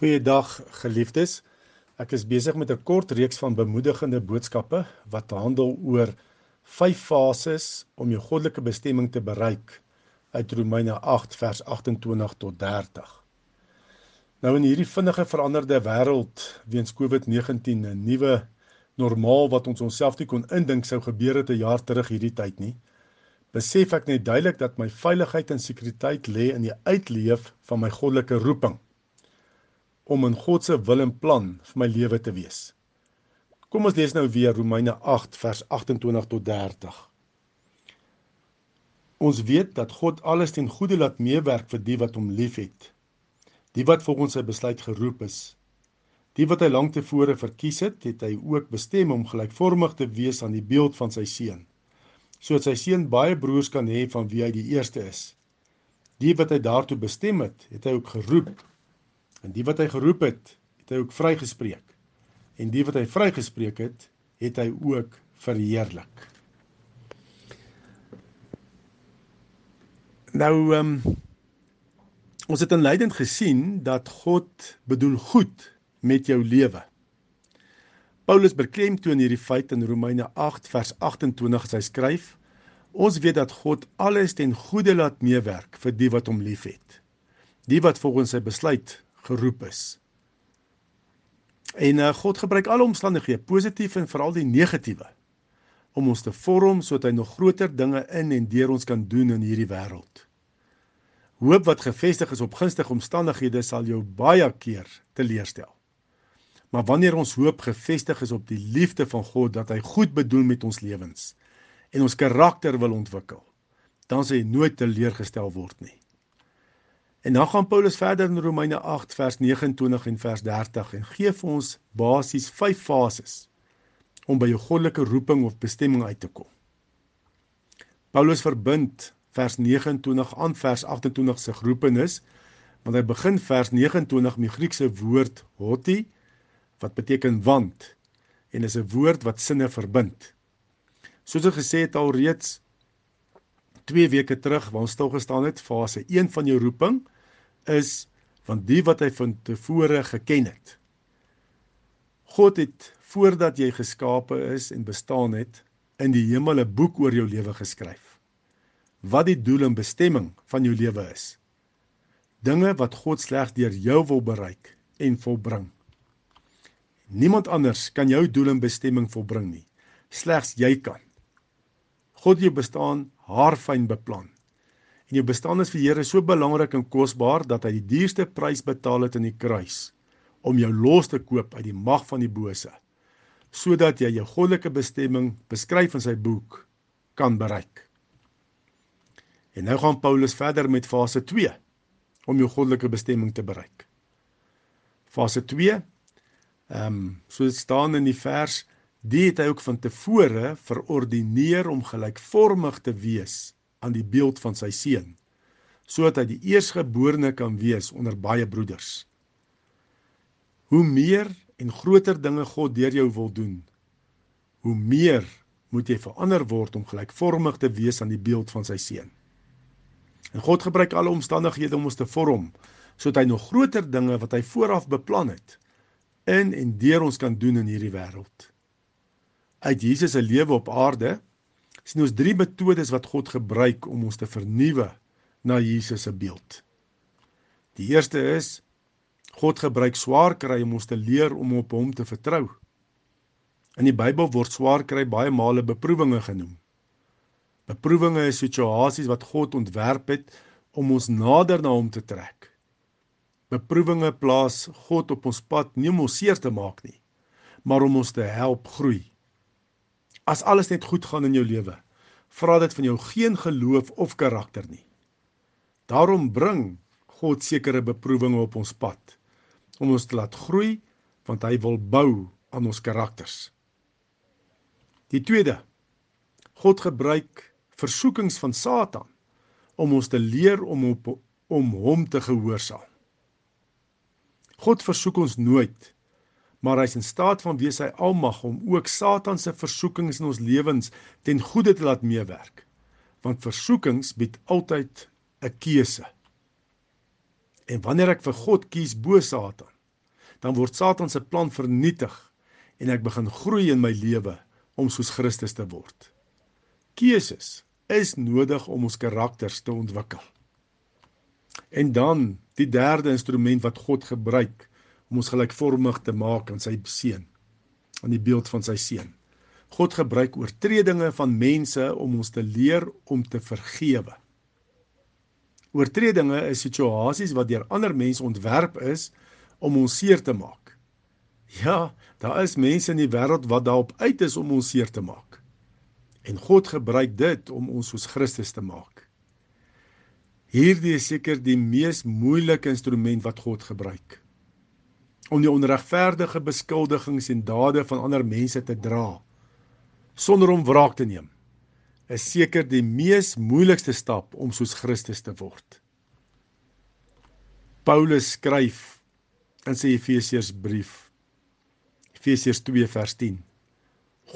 Goeiedag geliefdes. Ek is besig met 'n kort reeks van bemoedigende boodskappe wat handel oor vyf fases om jou goddelike bestemming te bereik uit Romeine 8 vers 28 tot 30. Nou in hierdie vinnige veranderde wêreld weens COVID-19 'n nuwe normaal wat ons onsself nie kon indink sou gebeur het 'n jaar terug hierdie tyd nie. Besef ek net duidelik dat my veiligheid en sekuriteit lê in die uitleef van my goddelike roeping om in God se wil en plan vir my lewe te wees. Kom ons lees nou weer Romeine 8 vers 28 tot 30. Ons weet dat God alles ten goeie laat meewerk vir die wat hom liefhet. Die wat volgens sy besluit geroep is. Die wat hy lank tevore verkies het, het hy ook bestem om gelykvormig te wees aan die beeld van sy seun. Sodat sy seun baie broers kan hê van wie hy die eerste is. Die wat hy daartoe bestem het, het hy ook geroep En die wat hy geroep het, het hy ook vrygespreek. En die wat hy vrygespreek het, het hy ook verheerlik. Nou ehm um, ons het inleidend gesien dat God bedoel goed met jou lewe. Paulus beklemtoon hierdie feit in Romeine 8 vers 28 as hy skryf: Ons weet dat God alles ten goeie laat meewerk vir die wat hom liefhet. Die wat volgens sy besluit geroep is. En uh, God gebruik alle omstandighede, positief en veral die negatiewe, om ons te vorm sodat hy nog groter dinge in en deur ons kan doen in hierdie wêreld. Hoop wat gefestig is op gunstige omstandighede sal jou baie keer teleurstel. Maar wanneer ons hoop gefestig is op die liefde van God dat hy goed bedoel met ons lewens en ons karakter wil ontwikkel, dan sal jy nooit teleurgestel word nie. En dan gaan Paulus verder in Romeine 8 vers 29 en vers 30 en gee vir ons basies 5 fases om by jou goddelike roeping of bestemming uit te kom. Paulus verbind vers 29 aan vers 28 se geroepenis want hy begin vers 29 met die Griekse woord hoti wat beteken want en is 'n woord wat sinne verbind. Soos ek gesê het alreeds 2 weke terug waar ons stil gestaan het, fase 1 van jou roeping is van die wat hy van tevore geken het. God het voordat jy geskape is en bestaan het, in die hemel 'n boek oor jou lewe geskryf. Wat die doel en bestemming van jou lewe is. Dinge wat God slegs deur jou wil bereik en volbring. Niemand anders kan jou doel en bestemming volbring nie. Slegs jy kan. God jou bestaan haarfyn beplan. En jou bestaan is vir Here so belangrik en kosbaar dat hy die duurste prys betaal het in die kruis om jou los te koop uit die mag van die bose sodat jy jou goddelike bestemming beskryf in sy boek kan bereik. En nou gaan Paulus verder met fase 2 om jou goddelike bestemming te bereik. Fase 2 ehm um, so staan in die vers Die het hy ook van tevore verordineer om gelykvormig te wees aan die beeld van sy seun, sodat hy die eersgeborene kan wees onder baie broeders. Hoe meer en groter dinge God deur jou wil doen, hoe meer moet jy verander word om gelykvormig te wees aan die beeld van sy seun. En God gebruik alle omstandighede om ons te vorm sodat hy nog groter dinge wat hy vooraf beplan het in en deur ons kan doen in hierdie wêreld uit Jesus se lewe op aarde sien ons drie metodes wat God gebruik om ons te vernuwe na Jesus se beeld. Die eerste is God gebruik swaar kry om ons te leer om op hom te vertrou. In die Bybel word swaar kry baie male beproewinge genoem. Beproewinge is situasies wat God ontwerp het om ons nader na hom te trek. Beproewinge plaas God op ons pad nie om ons seer te maak nie, maar om ons te help groei. As alles net goed gaan in jou lewe, vra dit van jou geen geloof of karakter nie. Daarom bring God sekere beproewinge op ons pad om ons te laat groei want hy wil bou aan ons karakters. Die tweede God gebruik versoekings van Satan om ons te leer om op om hom te gehoorsaam. God versoek ons nooit maar hy is in staat van wie sy almag om ook Satan se versoekings in ons lewens ten goeie te laat meewerk. Want versoekings bied altyd 'n keuse. En wanneer ek vir God kies bo Satan, dan word Satan se plan vernietig en ek begin groei in my lewe om soos Christus te word. Keuses is nodig om ons karakters te ontwikkel. En dan die derde instrument wat God gebruik om ons gelykvormig te maak aan sy seun, aan die beeld van sy seun. God gebruik oortredinge van mense om ons te leer om te vergewe. Oortredinge is situasies wat deur ander mense ontwerp is om ons seer te maak. Ja, daar is mense in die wêreld wat daarop uit is om ons seer te maak. En God gebruik dit om ons soos Christus te maak. Hierdie is seker die mees moeilike instrument wat God gebruik. Om die onregverdige beskuldigings en dade van ander mense te dra sonder om wraak te neem is seker die mees moeilikste stap om soos Christus te word. Paulus skryf in sy Efesiërsbrief Efesiërs 2 vers 10.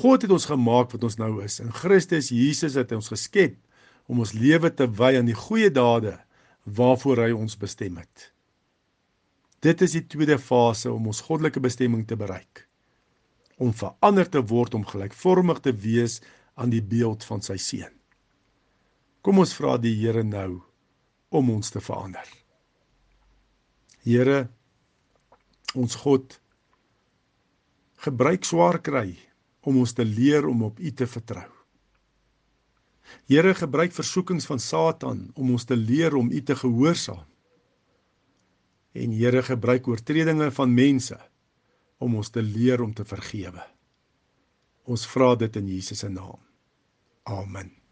God het ons gemaak wat ons nou is. In Christus Jesus het hy ons geskep om ons lewe te wy aan die goeie dade waarvoor hy ons bestem het. Dit is die tweede fase om ons goddelike bestemming te bereik. Om verander te word om gelykvormig te wees aan die beeld van sy seun. Kom ons vra die Here nou om ons te verander. Here ons God gebruik swaar kry om ons te leer om op U te vertrou. Here gebruik versoekings van Satan om ons te leer om U te gehoorsaam. En Here gebruik oortredinge van mense om ons te leer om te vergewe. Ons vra dit in Jesus se naam. Amen.